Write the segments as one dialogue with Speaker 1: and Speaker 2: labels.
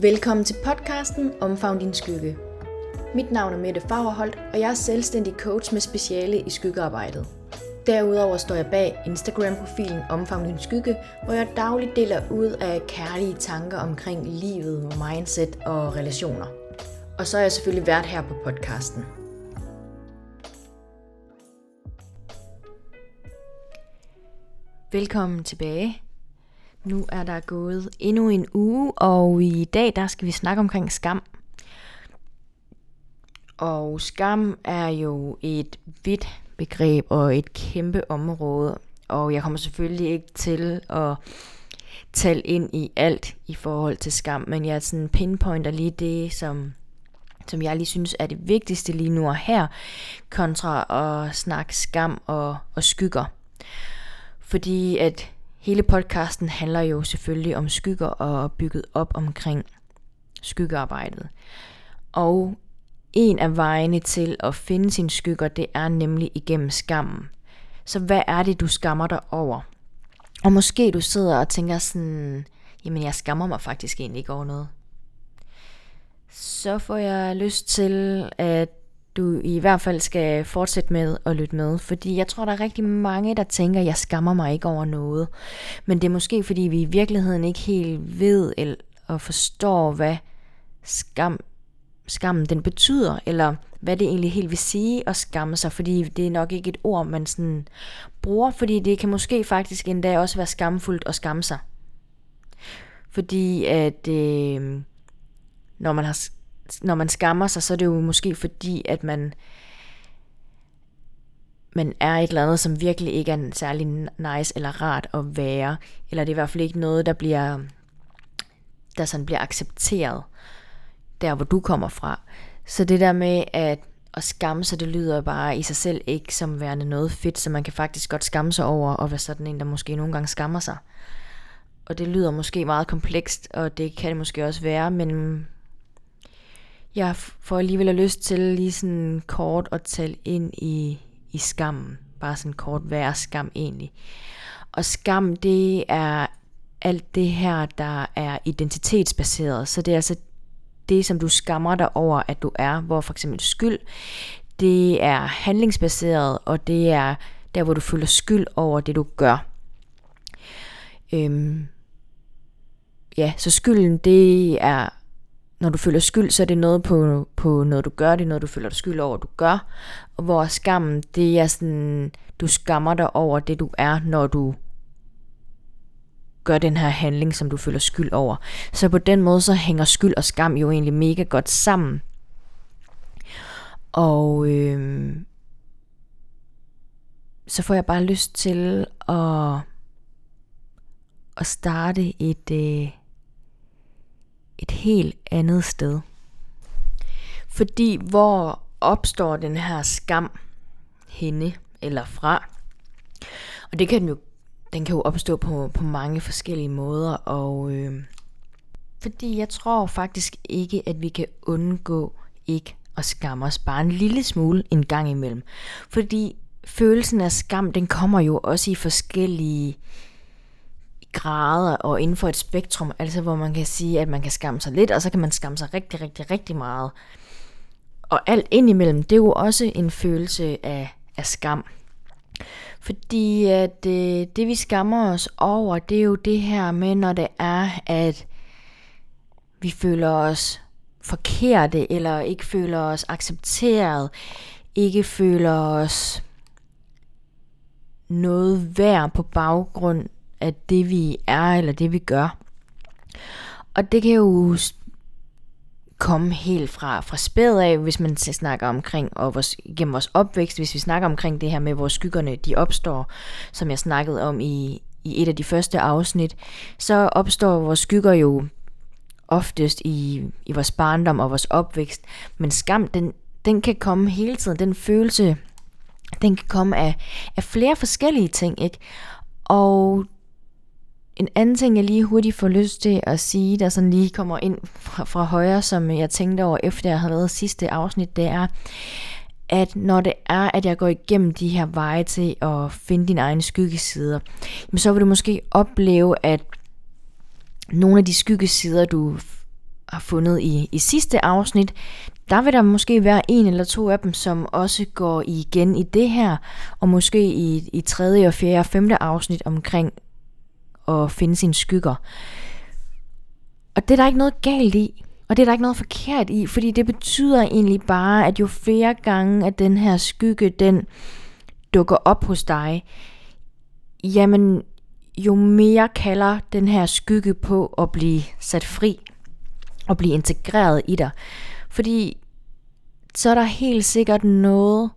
Speaker 1: Velkommen til podcasten Omfavn din skygge. Mit navn er Mette Fagerholt, og jeg er selvstændig coach med speciale i skyggearbejdet. Derudover står jeg bag Instagram-profilen Omfavn din skygge, hvor jeg dagligt deler ud af kærlige tanker omkring livet, mindset og relationer. Og så er jeg selvfølgelig vært her på podcasten. Velkommen tilbage. Nu er der gået endnu en uge, og i dag der skal vi snakke omkring skam. Og skam er jo et vidt begreb og et kæmpe område, og jeg kommer selvfølgelig ikke til at tale ind i alt i forhold til skam, men jeg sådan pinpointer lige det, som, som jeg lige synes er det vigtigste lige nu og her, kontra at snakke skam og, og skygger. Fordi at hele podcasten handler jo selvfølgelig om skygger og bygget op omkring skyggearbejdet. Og en af vejene til at finde sine skygger, det er nemlig igennem skammen. Så hvad er det, du skammer dig over? Og måske du sidder og tænker sådan, jamen jeg skammer mig faktisk egentlig ikke over noget. Så får jeg lyst til, at du i hvert fald skal fortsætte med at lytte med, fordi jeg tror, der er rigtig mange, der tænker, at jeg skammer mig ikke over noget. Men det er måske, fordi vi i virkeligheden ikke helt ved eller og forstår, hvad skam, skammen den betyder, eller hvad det egentlig helt vil sige at skamme sig, fordi det er nok ikke et ord, man sådan bruger, fordi det kan måske faktisk endda også være skamfuldt at skamme sig. Fordi at øh, når man har når man skammer sig, så er det jo måske fordi, at man, man er et eller andet, som virkelig ikke er særlig nice eller rart at være. Eller det er i hvert fald ikke noget, der bliver, der sådan bliver accepteret, der hvor du kommer fra. Så det der med at, at skamme sig, det lyder bare i sig selv ikke som værende noget fedt, så man kan faktisk godt skamme sig over og være sådan en, der måske nogle gange skammer sig. Og det lyder måske meget komplekst, og det kan det måske også være, men jeg får alligevel lyst til lige sådan kort at tale ind i, i skammen. Bare sådan kort, hvad er skam egentlig? Og skam, det er alt det her, der er identitetsbaseret. Så det er altså det, som du skammer dig over, at du er. Hvor for eksempel skyld, det er handlingsbaseret, og det er der, hvor du føler skyld over det, du gør. Øhm, ja, så skylden, det er når du føler skyld, så er det noget på, på noget, du gør. Det er noget, du føler dig skyld over, du gør. Og hvor skammen, det er sådan, du skammer dig over det, du er, når du gør den her handling, som du føler skyld over. Så på den måde, så hænger skyld og skam jo egentlig mega godt sammen. Og øh, så får jeg bare lyst til at, at starte et, øh, et helt andet sted. Fordi hvor opstår den her skam henne eller fra? Og det kan den jo, den kan jo opstå på, på mange forskellige måder, og øh, fordi jeg tror faktisk ikke, at vi kan undgå ikke at skamme os bare en lille smule en gang imellem. Fordi følelsen af skam, den kommer jo også i forskellige grader og inden for et spektrum, altså hvor man kan sige, at man kan skamme sig lidt, og så kan man skamme sig rigtig, rigtig, rigtig meget. Og alt indimellem, det er jo også en følelse af, af skam. Fordi at det, øh, det vi skammer os over, det er jo det her med, når det er, at vi føler os forkerte, eller ikke føler os accepteret, ikke føler os noget værd på baggrund af det, vi er, eller det, vi gør. Og det kan jo komme helt fra, fra spæd af, hvis man snakker omkring, og vores, gennem vores opvækst, hvis vi snakker omkring det her med, hvor skyggerne de opstår, som jeg snakkede om i, i et af de første afsnit, så opstår vores skygger jo oftest i, i vores barndom og vores opvækst, men skam, den, den kan komme hele tiden, den følelse, den kan komme af, af flere forskellige ting, ikke? Og en anden ting, jeg lige hurtigt får lyst til at sige, der sådan lige kommer ind fra, fra højre, som jeg tænkte over, efter jeg havde lavet sidste afsnit, det er, at når det er, at jeg går igennem de her veje til at finde dine egne skyggesider, så vil du måske opleve, at nogle af de skyggesider, du har fundet i, i sidste afsnit, der vil der måske være en eller to af dem, som også går igen i det her, og måske i, i tredje og fjerde og femte afsnit omkring at finde sine skygger. Og det er der ikke noget galt i, og det er der ikke noget forkert i, fordi det betyder egentlig bare, at jo flere gange, at den her skygge, den dukker op hos dig, jamen jo mere kalder den her skygge på at blive sat fri og blive integreret i dig. Fordi så er der helt sikkert noget,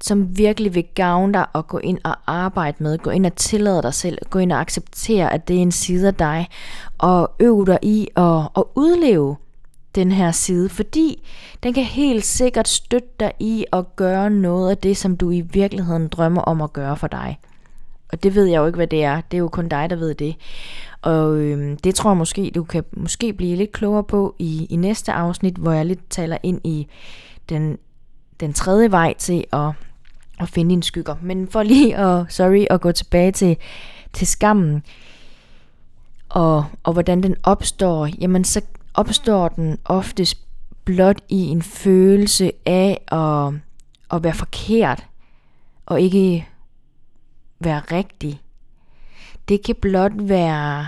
Speaker 1: som virkelig vil gavne dig at gå ind og arbejde med, gå ind og tillade dig selv, gå ind og acceptere, at det er en side af dig, og øve dig i at, at udleve den her side, fordi den kan helt sikkert støtte dig i at gøre noget af det, som du i virkeligheden drømmer om at gøre for dig. Og det ved jeg jo ikke, hvad det er. Det er jo kun dig, der ved det. Og øhm, det tror jeg måske, du kan måske blive lidt klogere på i, i næste afsnit, hvor jeg lidt taler ind i den, den tredje vej til at, at finde dine skygger. Men for lige at, sorry, at gå tilbage til, til skammen, og, og hvordan den opstår, jamen så opstår den oftest blot i en følelse af at, at være forkert, og ikke være rigtig. Det kan blot være,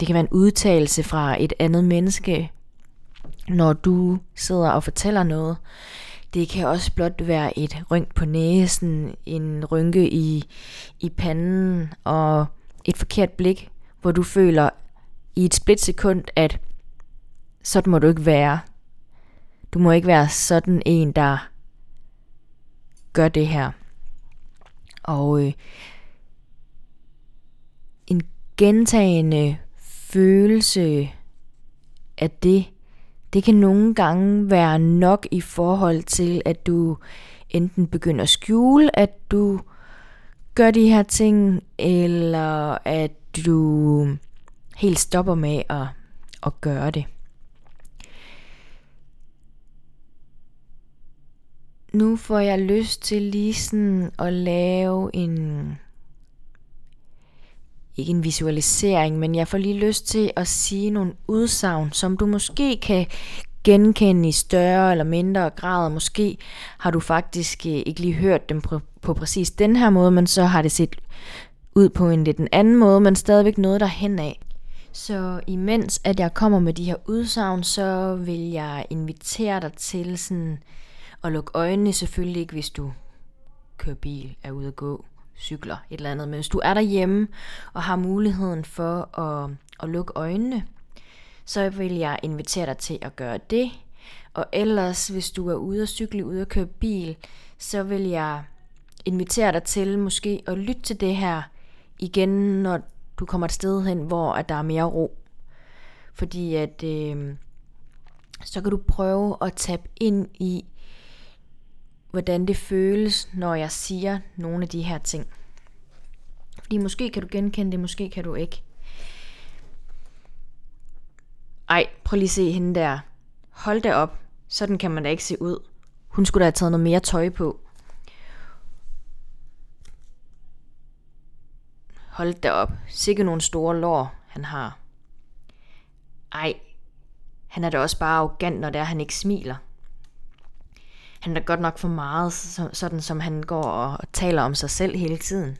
Speaker 1: det kan være en udtalelse fra et andet menneske, når du sidder og fortæller noget. Det kan også blot være et rynk på næsen, en rynke i, i panden og et forkert blik, hvor du føler i et splitsekund, at sådan må du ikke være. Du må ikke være sådan en, der gør det her. Og øh, en gentagende følelse af det, det kan nogle gange være nok i forhold til, at du enten begynder at skjule, at du gør de her ting, eller at du helt stopper med at, at gøre det. Nu får jeg lyst til lige sådan at lave en ikke en visualisering, men jeg får lige lyst til at sige nogle udsagn, som du måske kan genkende i større eller mindre grad. Måske har du faktisk øh, ikke lige hørt dem på, på præcis den her måde, men så har det set ud på en lidt en anden måde, men stadigvæk noget der hen af. Så imens at jeg kommer med de her udsagn, så vil jeg invitere dig til sådan at lukke øjnene, selvfølgelig ikke hvis du kører bil, er ude at gå, cykler, et eller andet. Men hvis du er derhjemme og har muligheden for at, at lukke øjnene, så vil jeg invitere dig til at gøre det. Og ellers, hvis du er ude at cykle, ude at køre bil, så vil jeg invitere dig til måske at lytte til det her igen, når du kommer et sted hen, hvor at der er mere ro. Fordi at øh, så kan du prøve at tabe ind i hvordan det føles, når jeg siger nogle af de her ting. Fordi måske kan du genkende det, måske kan du ikke. Ej, prøv lige at se hende der. Hold da op. Sådan kan man da ikke se ud. Hun skulle da have taget noget mere tøj på. Hold da op. Sikke nogle store lår, han har. Ej, han er da også bare arrogant, når det er, han ikke smiler han er godt nok for meget, sådan som han går og taler om sig selv hele tiden.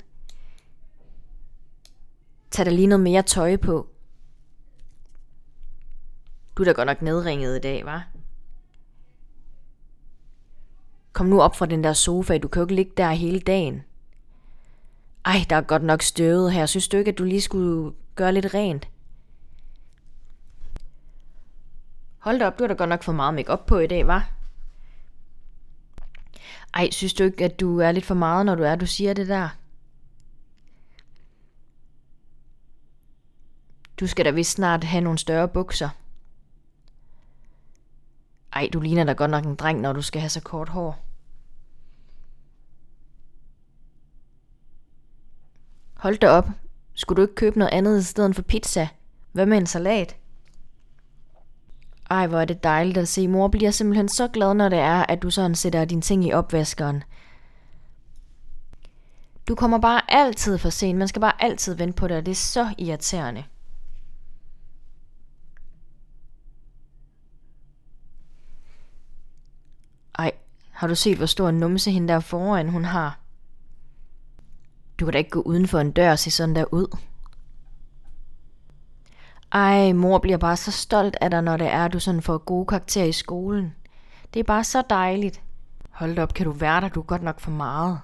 Speaker 1: Tag da lige noget mere tøj på. Du er da godt nok nedringet i dag, var? Kom nu op fra den der sofa, du kan jo ikke ligge der hele dagen. Ej, der er godt nok støvet her. Synes du ikke, at du lige skulle gøre lidt rent? Hold da op, du har da godt nok for meget make op på i dag, var? Ej, synes du ikke, at du er lidt for meget, når du er, du siger det der? Du skal da vist snart have nogle større bukser. Ej, du ligner da godt nok en dreng, når du skal have så kort hår. Hold da op. Skulle du ikke købe noget andet i stedet for pizza? Hvad med en salat? Ej, hvor er det dejligt at se. Mor bliver simpelthen så glad, når det er, at du sådan sætter dine ting i opvaskeren. Du kommer bare altid for sent. Man skal bare altid vente på dig, det er så irriterende. Ej, har du set, hvor stor en numse hende der foran hun har? Du kan da ikke gå uden for en dør og se sådan der ud. Ej, mor bliver bare så stolt af dig, når det er, at du sådan får gode karakterer i skolen. Det er bare så dejligt. Hold op, kan du være der? Du er godt nok for meget.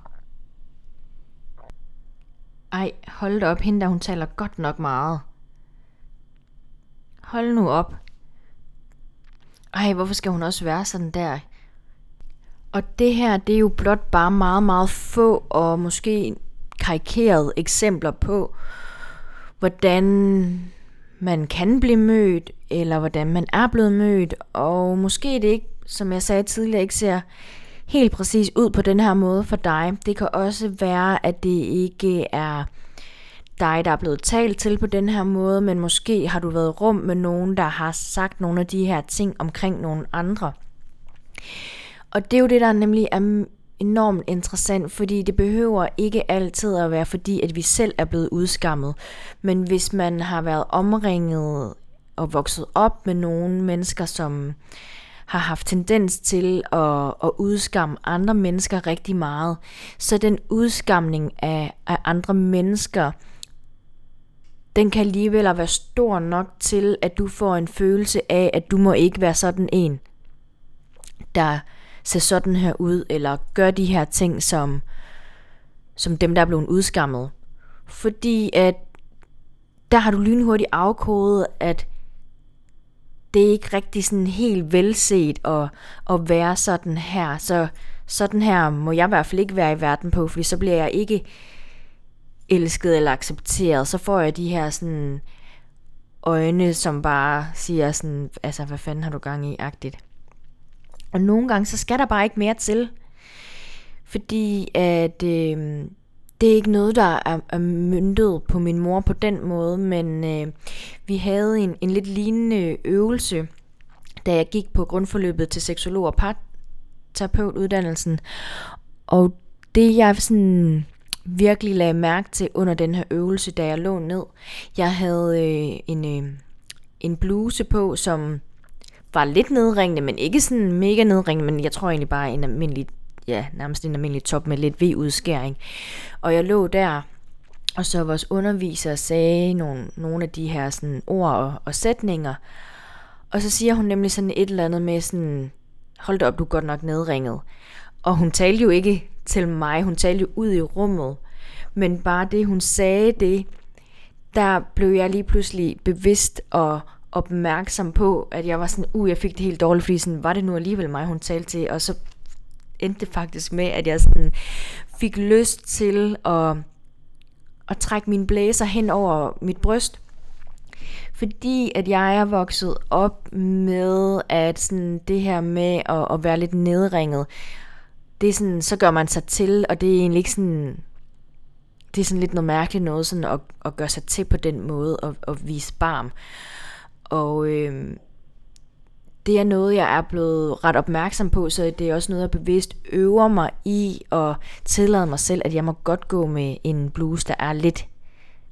Speaker 1: Ej, hold op, hende der, hun taler godt nok meget. Hold nu op. Ej, hvorfor skal hun også være sådan der? Og det her, det er jo blot bare meget, meget få og måske karikerede eksempler på, hvordan man kan blive mødt, eller hvordan man er blevet mødt, og måske det ikke, som jeg sagde tidligere, ikke ser helt præcis ud på den her måde for dig. Det kan også være, at det ikke er dig, der er blevet talt til på den her måde, men måske har du været rum med nogen, der har sagt nogle af de her ting omkring nogle andre. Og det er jo det, der nemlig er enormt interessant, fordi det behøver ikke altid at være fordi, at vi selv er blevet udskammet. Men hvis man har været omringet og vokset op med nogle mennesker, som har haft tendens til at, at udskamme andre mennesker rigtig meget, så den udskamning af, af andre mennesker, den kan alligevel være stor nok til, at du får en følelse af, at du må ikke være sådan en, der se sådan her ud, eller gør de her ting, som, som dem, der er blevet udskammet. Fordi at der har du lynhurtigt afkodet, at det er ikke rigtig sådan helt velset at, at være sådan her. Så sådan her må jeg i hvert fald ikke være i verden på, fordi så bliver jeg ikke elsket eller accepteret. Så får jeg de her sådan øjne, som bare siger sådan, altså hvad fanden har du gang i, agtigt. Og nogle gange, så skal der bare ikke mere til. Fordi at øh, det er ikke noget, der er, er myndet på min mor på den måde, men øh, vi havde en, en lidt lignende øvelse, da jeg gik på grundforløbet til seksolog og parterapeutuddannelsen. Og det jeg sådan virkelig lagde mærke til under den her øvelse, da jeg lå ned, jeg havde øh, en, øh, en bluse på, som var lidt nedringende, men ikke sådan mega nedringende, men jeg tror egentlig bare en almindelig, ja, nærmest en almindelig top med lidt V-udskæring. Og jeg lå der, og så vores underviser sagde nogle, nogle af de her sådan ord og, og sætninger, og så siger hun nemlig sådan et eller andet med sådan, hold da op, du er godt nok nedringet. Og hun talte jo ikke til mig, hun talte jo ud i rummet. Men bare det, hun sagde det, der blev jeg lige pludselig bevidst og opmærksom på, at jeg var sådan, uh, jeg fik det helt dårligt, fordi sådan, var det nu alligevel mig, hun talte til, og så endte det faktisk med, at jeg sådan fik lyst til at, at trække min blæser hen over mit bryst, fordi at jeg er vokset op med, at sådan det her med at, at være lidt nedringet, det er sådan, så gør man sig til, og det er egentlig ikke sådan, det er sådan lidt noget mærkeligt noget, sådan at, at gøre sig til på den måde, og, og vise barm. Og øh, det er noget, jeg er blevet ret opmærksom på, så det er også noget, jeg bevidst øver mig i og tillade mig selv, at jeg må godt gå med en bluse, der er lidt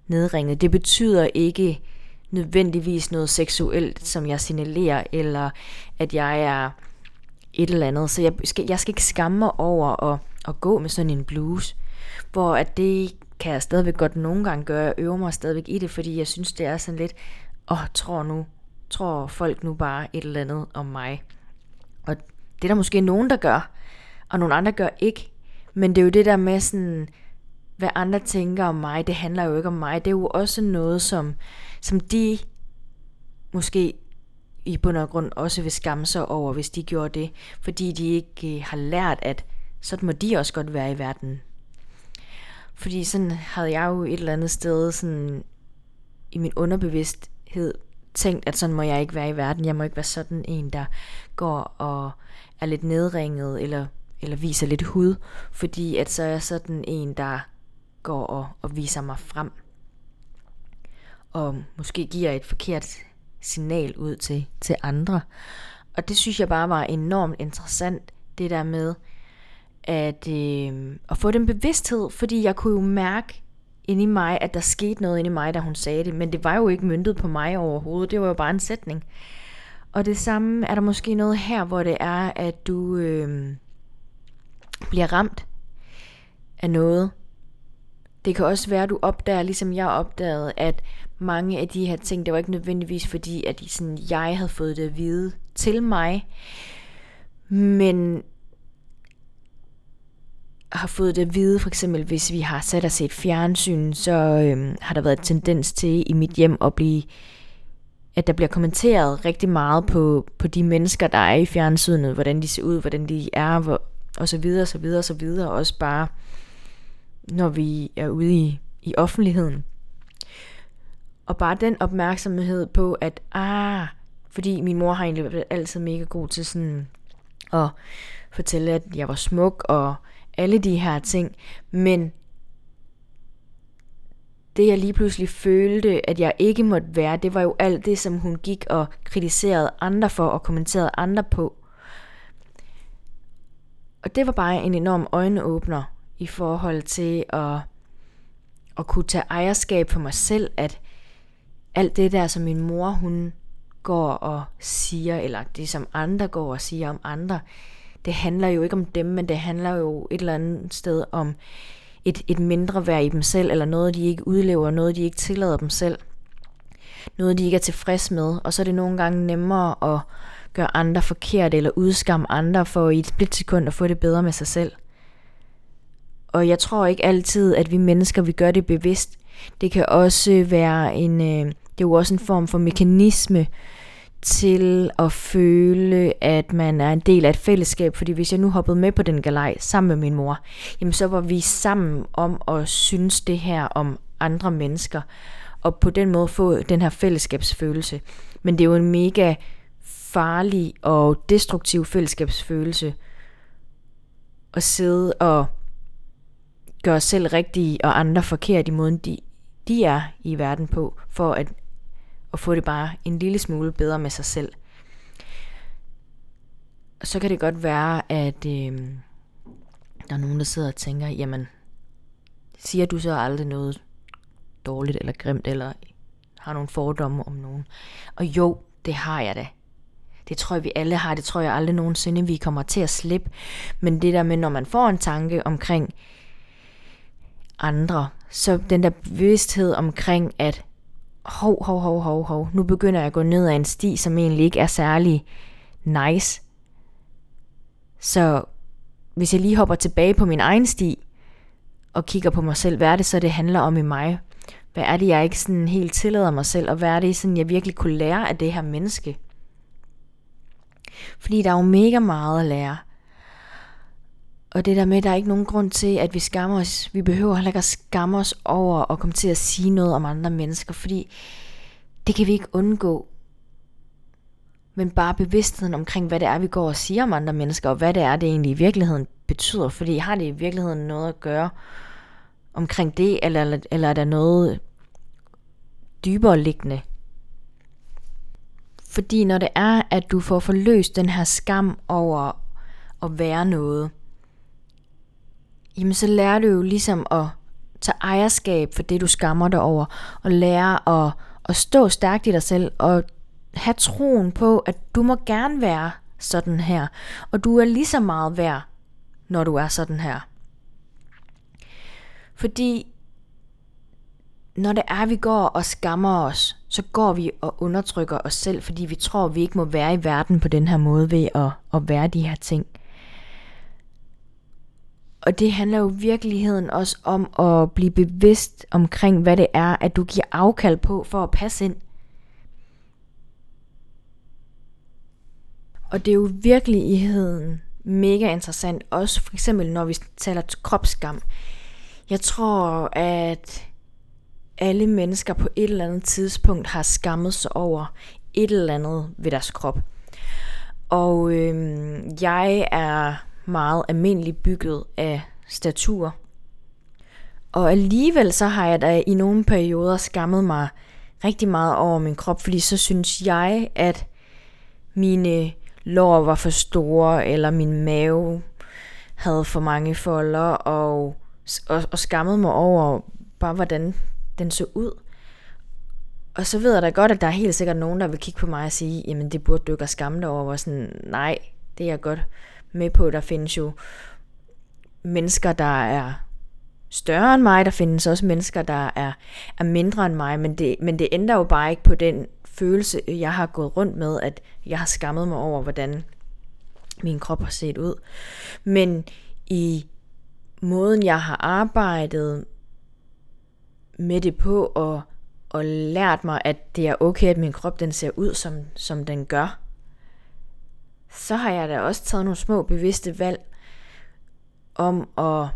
Speaker 1: nedringet. Det betyder ikke nødvendigvis noget seksuelt, som jeg signalerer, eller at jeg er et eller andet. Så jeg skal, jeg skal ikke skamme mig over at, at gå med sådan en bluse, hvor at det kan jeg stadigvæk godt nogle gange gøre. Jeg øver mig stadigvæk i det, fordi jeg synes, det er sådan lidt, åh, tror nu, tror folk nu bare et eller andet om mig. Og det er der måske nogen, der gør, og nogle andre gør ikke. Men det er jo det der med sådan, hvad andre tænker om mig, det handler jo ikke om mig. Det er jo også noget, som, som de måske i bund og grund også vil skamme sig over, hvis de gjorde det. Fordi de ikke øh, har lært, at sådan må de også godt være i verden. Fordi sådan havde jeg jo et eller andet sted sådan i min hed tænkt, at sådan må jeg ikke være i verden. Jeg må ikke være sådan en, der går og er lidt nedringet, eller, eller viser lidt hud, fordi at så er jeg sådan en, der går og, og viser mig frem. Og måske giver et forkert signal ud til, til andre. Og det synes jeg bare var enormt interessant, det der med at, øh, at få den bevidsthed, fordi jeg kunne jo mærke, inde i mig, at der skete noget inde i mig, da hun sagde det. Men det var jo ikke myndet på mig overhovedet. Det var jo bare en sætning. Og det samme er der måske noget her, hvor det er, at du, øh, bliver ramt af noget. Det kan også være, at du opdager, ligesom jeg opdagede, at mange af de her ting, det var ikke nødvendigvis fordi, at sådan, jeg havde fået det at vide til mig, men har fået det at vide, for eksempel hvis vi har sat os et fjernsyn, så øhm, har der været tendens til i mit hjem at blive, at der bliver kommenteret rigtig meget på, på de mennesker, der er i fjernsynet, hvordan de ser ud, hvordan de er, hvor, og så videre, og så videre, og så videre, også bare når vi er ude i, i offentligheden. Og bare den opmærksomhed på, at ah, fordi min mor har egentlig været altid mega god til sådan at fortælle, at jeg var smuk og alle de her ting, men det jeg lige pludselig følte, at jeg ikke måtte være, det var jo alt det, som hun gik og kritiserede andre for og kommenterede andre på. Og det var bare en enorm øjenåbner i forhold til at, at kunne tage ejerskab for mig selv, at alt det der, som min mor, hun går og siger, eller det som andre går og siger om andre, det handler jo ikke om dem, men det handler jo et eller andet sted om et, et mindre værd i dem selv, eller noget, de ikke udlever, noget, de ikke tillader dem selv. Noget, de ikke er tilfreds med, og så er det nogle gange nemmere at gøre andre forkert, eller udskamme andre for i et splitsekund at få det bedre med sig selv. Og jeg tror ikke altid, at vi mennesker, vi gør det bevidst. Det kan også være en, øh, det er jo også en form for mekanisme til at føle, at man er en del af et fællesskab. Fordi hvis jeg nu hoppede med på den galej sammen med min mor, jamen så var vi sammen om at synes det her om andre mennesker. Og på den måde få den her fællesskabsfølelse. Men det er jo en mega farlig og destruktiv fællesskabsfølelse at sidde og gøre selv rigtige og andre forkert i måden, de, de er i verden på, for at, og få det bare en lille smule bedre med sig selv. Så kan det godt være, at øh, der er nogen, der sidder og tænker, jamen, siger du så aldrig noget dårligt eller grimt, eller har nogle fordomme om nogen? Og jo, det har jeg da. Det tror jeg, vi alle har. Det tror jeg aldrig nogensinde, vi kommer til at slippe. Men det der med, når man får en tanke omkring, andre. Så den der bevidsthed omkring, at hov, hov, hov, hov, hov, nu begynder jeg at gå ned ad en sti, som egentlig ikke er særlig nice. Så hvis jeg lige hopper tilbage på min egen sti, og kigger på mig selv, hvad er det så, det handler om i mig? Hvad er det, jeg ikke sådan helt tillader mig selv, og hvad er det, sådan, jeg virkelig kunne lære af det her menneske? Fordi der er jo mega meget at lære. Og det der med, at der er ikke nogen grund til, at vi skammer os. Vi behøver heller ikke at skamme os over at komme til at sige noget om andre mennesker, fordi det kan vi ikke undgå. Men bare bevidstheden omkring, hvad det er, vi går og siger om andre mennesker, og hvad det er, det egentlig i virkeligheden betyder. Fordi har det i virkeligheden noget at gøre omkring det, eller, eller er der noget dybere liggende? Fordi når det er, at du får forløst den her skam over at være noget, jamen så lærer du jo ligesom at tage ejerskab for det, du skammer dig over, og lære at, at stå stærkt i dig selv, og have troen på, at du må gerne være sådan her, og du er lige så meget værd, når du er sådan her. Fordi når det er, at vi går og skammer os, så går vi og undertrykker os selv, fordi vi tror, at vi ikke må være i verden på den her måde ved at, at være de her ting. Og det handler jo i virkeligheden også om at blive bevidst omkring, hvad det er, at du giver afkald på for at passe ind. Og det er jo virkeligheden mega interessant, også for eksempel når vi taler kropsskam. Jeg tror, at alle mennesker på et eller andet tidspunkt har skammet sig over et eller andet ved deres krop. Og øhm, jeg er meget almindeligt bygget af statur. Og alligevel så har jeg da i nogle perioder skammet mig rigtig meget over min krop, fordi så synes jeg, at mine lår var for store, eller min mave havde for mange folder, og, og, og skammede mig over bare, hvordan den så ud. Og så ved jeg da godt, at der er helt sikkert nogen, der vil kigge på mig og sige, jamen det burde du ikke skamme dig over. Og sådan, nej, det er jeg godt med på. Der findes jo mennesker, der er større end mig, der findes også mennesker, der er, er mindre end mig, men det, men det ændrer jo bare ikke på den følelse, jeg har gået rundt med, at jeg har skammet mig over, hvordan min krop har set ud. Men i måden, jeg har arbejdet med det på, og, og lært mig, at det er okay, at min krop den ser ud, som, som den gør, så har jeg da også taget nogle små bevidste valg om at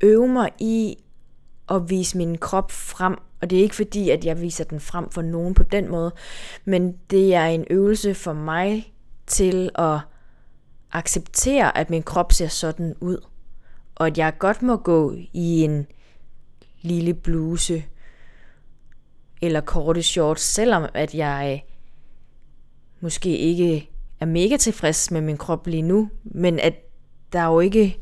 Speaker 1: øve mig i at vise min krop frem. Og det er ikke fordi, at jeg viser den frem for nogen på den måde, men det er en øvelse for mig til at acceptere, at min krop ser sådan ud. Og at jeg godt må gå i en lille bluse eller korte shorts, selvom at jeg måske ikke er mega tilfreds med min krop lige nu, men at der er jo ikke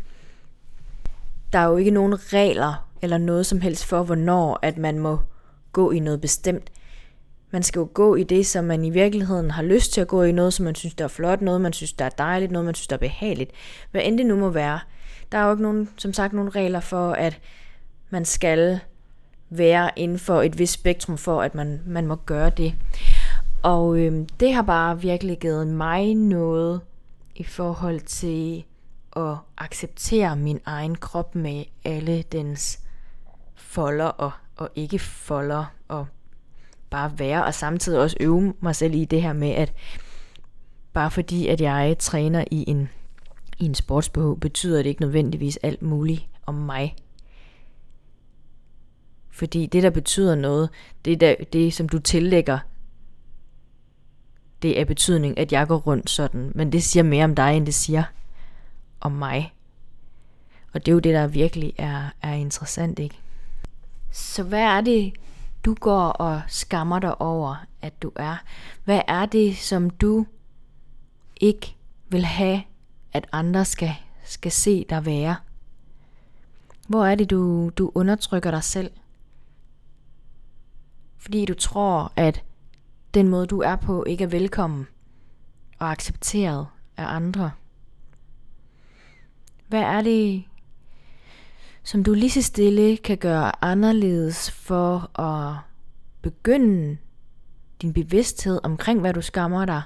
Speaker 1: der er jo ikke nogen regler eller noget som helst for, hvornår at man må gå i noget bestemt. Man skal jo gå i det, som man i virkeligheden har lyst til at gå i, noget som man synes, der er flot, noget man synes, der er dejligt, noget man synes, der er behageligt. Hvad end det nu må være. Der er jo ikke nogen, som sagt nogen regler for, at man skal være inden for et vist spektrum for, at man, man må gøre det. Og øh, det har bare virkelig givet mig noget i forhold til at acceptere min egen krop med alle dens folder og, og ikke folder og bare være, og samtidig også øve mig selv i det her med, at bare fordi, at jeg træner i en, i en sportsbehov, betyder det ikke nødvendigvis alt muligt om mig. Fordi det, der betyder noget, det der, det, som du tillægger, det er betydning, at jeg går rundt sådan. Men det siger mere om dig, end det siger om mig. Og det er jo det, der virkelig er, er interessant, ikke? Så hvad er det, du går og skammer dig over, at du er? Hvad er det, som du ikke vil have, at andre skal, skal se dig være? Hvor er det, du, du undertrykker dig selv? Fordi du tror, at den måde, du er på, ikke er velkommen og accepteret af andre. Hvad er det, som du lige så stille kan gøre anderledes for at begynde din bevidsthed omkring, hvad du skammer dig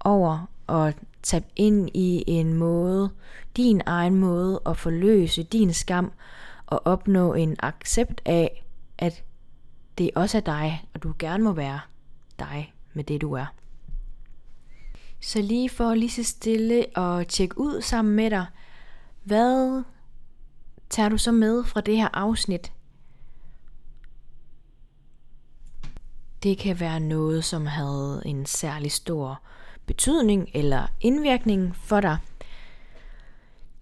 Speaker 1: over, og tage ind i en måde, din egen måde at forløse din skam, og opnå en accept af, at det også er dig, og du gerne må være dig med det du er. Så lige for lige så stille og tjekke ud sammen med dig, hvad tager du så med fra det her afsnit? Det kan være noget, som havde en særlig stor betydning eller indvirkning for dig.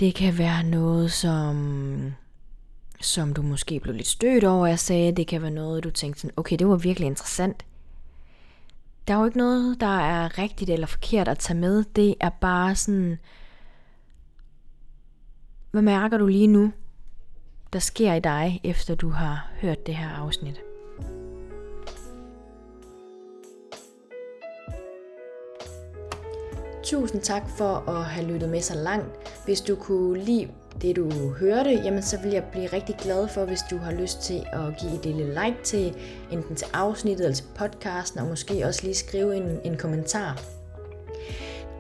Speaker 1: Det kan være noget, som, som du måske blev lidt stødt over, jeg sagde. Det kan være noget, du tænkte sådan, okay, det var virkelig interessant. Der er jo ikke noget, der er rigtigt eller forkert at tage med. Det er bare sådan, hvad mærker du lige nu, der sker i dig, efter du har hørt det her afsnit? Tusind tak for at have lyttet med så langt. Hvis du kunne lide det, du hørte, jamen så vil jeg blive rigtig glad for, hvis du har lyst til at give et lille like til enten til afsnittet eller til podcasten, og måske også lige skrive en, en kommentar.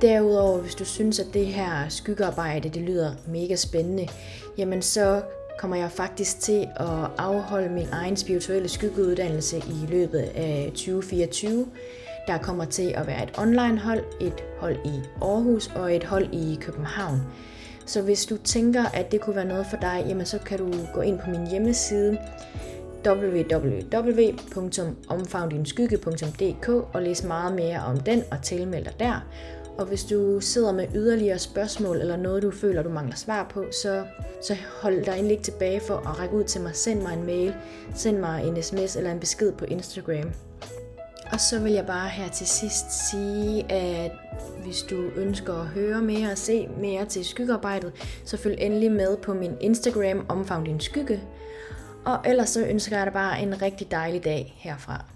Speaker 1: Derudover, hvis du synes, at det her skyggearbejde, det lyder mega spændende, jamen så kommer jeg faktisk til at afholde min egen spirituelle skyggeuddannelse i løbet af 2024. Der kommer til at være et online hold, et hold i Aarhus og et hold i København. Så hvis du tænker, at det kunne være noget for dig, jamen så kan du gå ind på min hjemmeside www.omfavndinskygge.dk og læse meget mere om den og tilmelde dig der. Og hvis du sidder med yderligere spørgsmål eller noget, du føler, du mangler svar på, så, så hold dig endelig ikke tilbage for at række ud til mig. Send mig en mail, send mig en sms eller en besked på Instagram. Og så vil jeg bare her til sidst sige, at hvis du ønsker at høre mere og se mere til skyggearbejdet, så følg endelig med på min Instagram, omfavn din skygge. Og ellers så ønsker jeg dig bare en rigtig dejlig dag herfra.